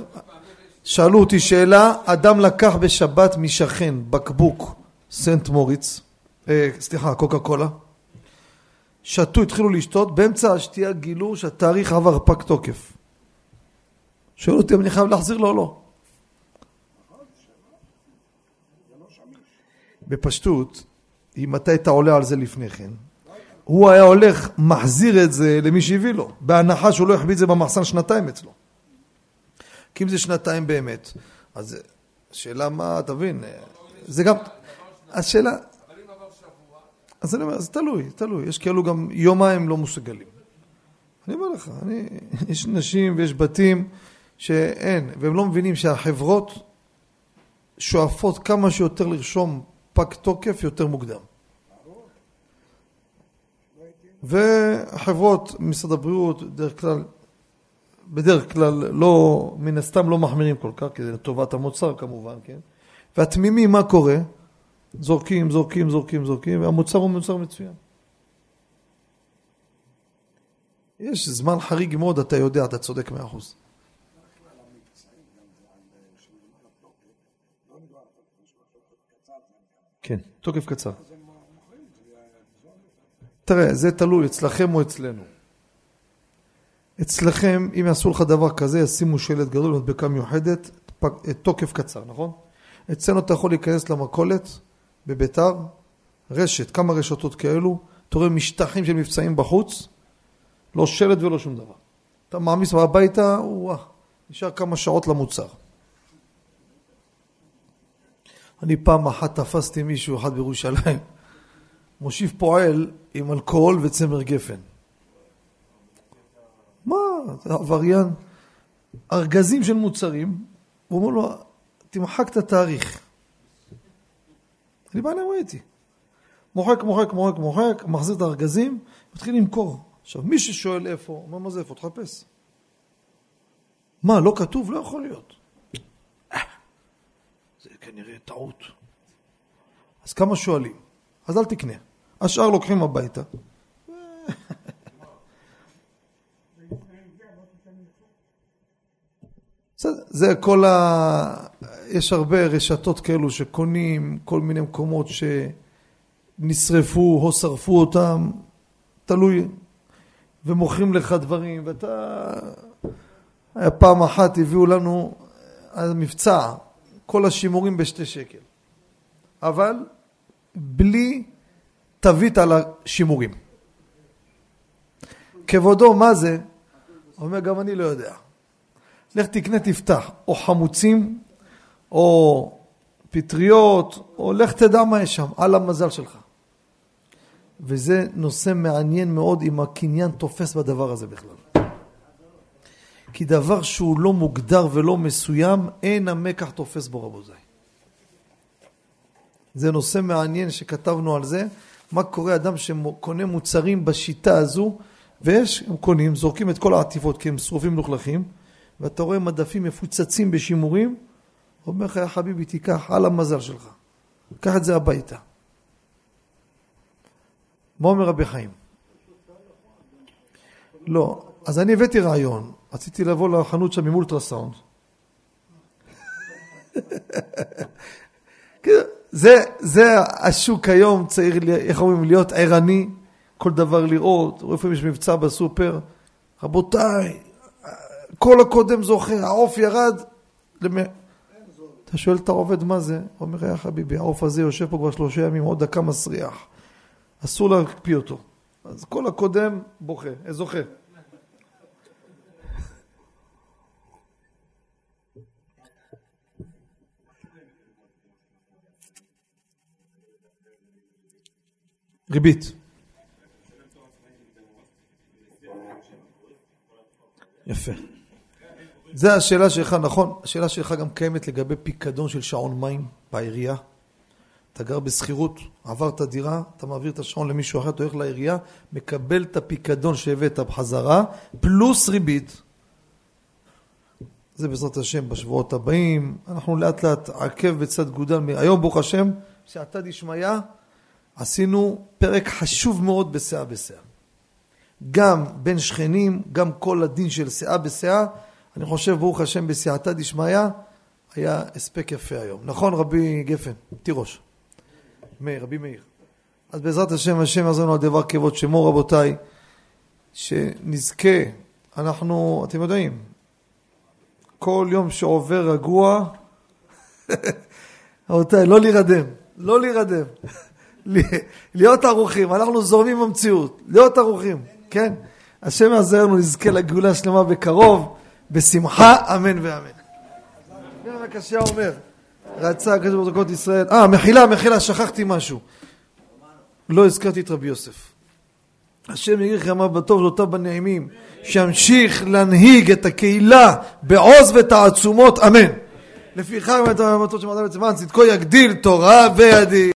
שאלו אותי שאלה, אדם לקח בשבת משכן בקבוק סנט מוריץ, אה, סליחה, קוקה קולה, שתו, התחילו לשתות, באמצע השתייה גילו שהתאריך עבר פג תוקף. שואל אותי אם אני חייב להחזיר לו או לא. בפשטות, אם אתה היית עולה על זה לפני כן, הוא היה הולך, מחזיר את זה למי שהביא לו, בהנחה שהוא לא יחביא את זה במחסן שנתיים אצלו. כי אם זה שנתיים באמת, אז השאלה מה, תבין, זה גם, השאלה... אז אני אומר, זה תלוי, תלוי, יש כאלו גם יומיים לא מסוגלים. אני אומר לך, אני, יש נשים ויש בתים שאין, והם לא מבינים שהחברות שואפות כמה שיותר לרשום פג תוקף יותר מוקדם. והחברות, משרד הבריאות, דרך כלל, בדרך כלל לא, מן הסתם לא מחמירים כל כך, כי זה לטובת המוצר כמובן, כן? והתמימים, מה קורה? זורקים, זורקים, זורקים, זורקים, והמוצר הוא מוצר מצוין. יש זמן חריג מאוד, אתה יודע, אתה צודק מאה אחוז. כן, תוקף קצר. תראה, זה תלוי אצלכם או אצלנו. אצלכם, אם יעשו לך דבר כזה, ישימו שלט גדול מדבקה מיוחדת, תוקף קצר, נכון? אצלנו אתה יכול להיכנס למכולת בביתר, רשת, כמה רשתות כאלו, אתה רואה משטחים של מבצעים בחוץ, לא שלט ולא שום דבר. אתה מעמיס הביתה, וואה, נשאר כמה שעות למוצר. אני פעם אחת תפסתי מישהו אחד בירושלים, מושיב פועל עם אלכוהול וצמר גפן. מה, זה עבריין. ארגזים של מוצרים, הוא אומר לו, תמחק את התאריך. אני בא אליהם ראיתי. מוחק, מוחק, מוחק, מוחק, מחזיר את הארגזים, מתחיל למכור. עכשיו, מי ששואל איפה, אומר, מה זה איפה? תחפש. מה, לא כתוב? לא יכול להיות. אה, כנראה טעות. אז כמה שואלים? אז אל תקנה. השאר לוקחים הביתה. זה כל ה... יש הרבה רשתות כאלו שקונים כל מיני מקומות שנשרפו או שרפו אותם, תלוי, ומוכרים לך דברים, ואתה... פעם אחת הביאו לנו על מבצע, כל השימורים בשתי שקל, אבל בלי תווית על השימורים. כבודו, מה זה? אומר, גם אני לא יודע. לך תקנה תפתח, או חמוצים, או פטריות, או לך תדע מה יש שם, על המזל שלך. וזה נושא מעניין מאוד אם הקניין תופס בדבר הזה בכלל. כי דבר שהוא לא מוגדר ולא מסוים, אין המקח תופס בו רבותיי. זה נושא מעניין שכתבנו על זה, מה קורה אדם שקונה מוצרים בשיטה הזו, ויש, הם קונים, זורקים את כל העטיפות כי הם שרופים מלוכלכים, ואתה רואה מדפים מפוצצים בשימורים, אומר לך, יא חביבי, תיקח על המזל שלך. קח את זה הביתה. מה אומר רבי חיים? לא, אז אני הבאתי רעיון, רציתי לבוא לחנות שם עם אולטרסאונד. זה, זה השוק היום, צריך, איך אומרים, להיות ערני, כל דבר לראות, איפה יש מבצע בסופר. רבותיי, כל הקודם זוכה, העוף ירד. למ... אתה שואל את העובד מה זה? הוא אומר, יא חביבי, העוף הזה יושב פה כבר שלושה ימים, עוד דקה מסריח. אסור להקפיא אותו. אז כל הקודם בוכה, זוכה. ריבית. יפה. זה השאלה שלך, נכון, השאלה שלך גם קיימת לגבי פיקדון של שעון מים בעירייה. אתה גר בשכירות, עברת דירה, אתה מעביר את השעון למישהו אחר, אתה הולך לעירייה, מקבל את הפיקדון שהבאת בחזרה, פלוס ריבית. זה בעזרת השם בשבועות הבאים, אנחנו לאט לאט עקב בצד גודל, היום ברוך השם, שעתה דשמיא, עשינו פרק חשוב מאוד בסאה בסאה. גם בין שכנים, גם כל הדין של שאה בסאה, אני חושב, ברוך השם, בסייעתא דשמיא, היה הספק יפה היום. נכון, רבי גפן? תירוש. מאיר, רבי מאיר. אז בעזרת השם, השם יעזור לנו על דבר כבוד שמו, רבותיי, שנזכה, אנחנו, אתם יודעים, כל יום שעובר רגוע, רבותיי, לא להירדם, לא להירדם, להיות ערוכים, אנחנו זורמים במציאות, להיות ערוכים, כן? השם יעזור לנו, נזכה לגאולה שלמה בקרוב. בשמחה, אמן ואמן. הקשיא אומר, רצה הקדוש ברוך הוא ישראל, אה, מחילה, מחילה, שכחתי משהו. לא הזכרתי את רבי יוסף. השם יגיד לכם בטוב לאותה בנעימים, שימשיך להנהיג את הקהילה בעוז ותעצומות, אמן. לפיכך, אם אתה במטות שמעת בצבן, צדקו יגדיל תורה וידיל.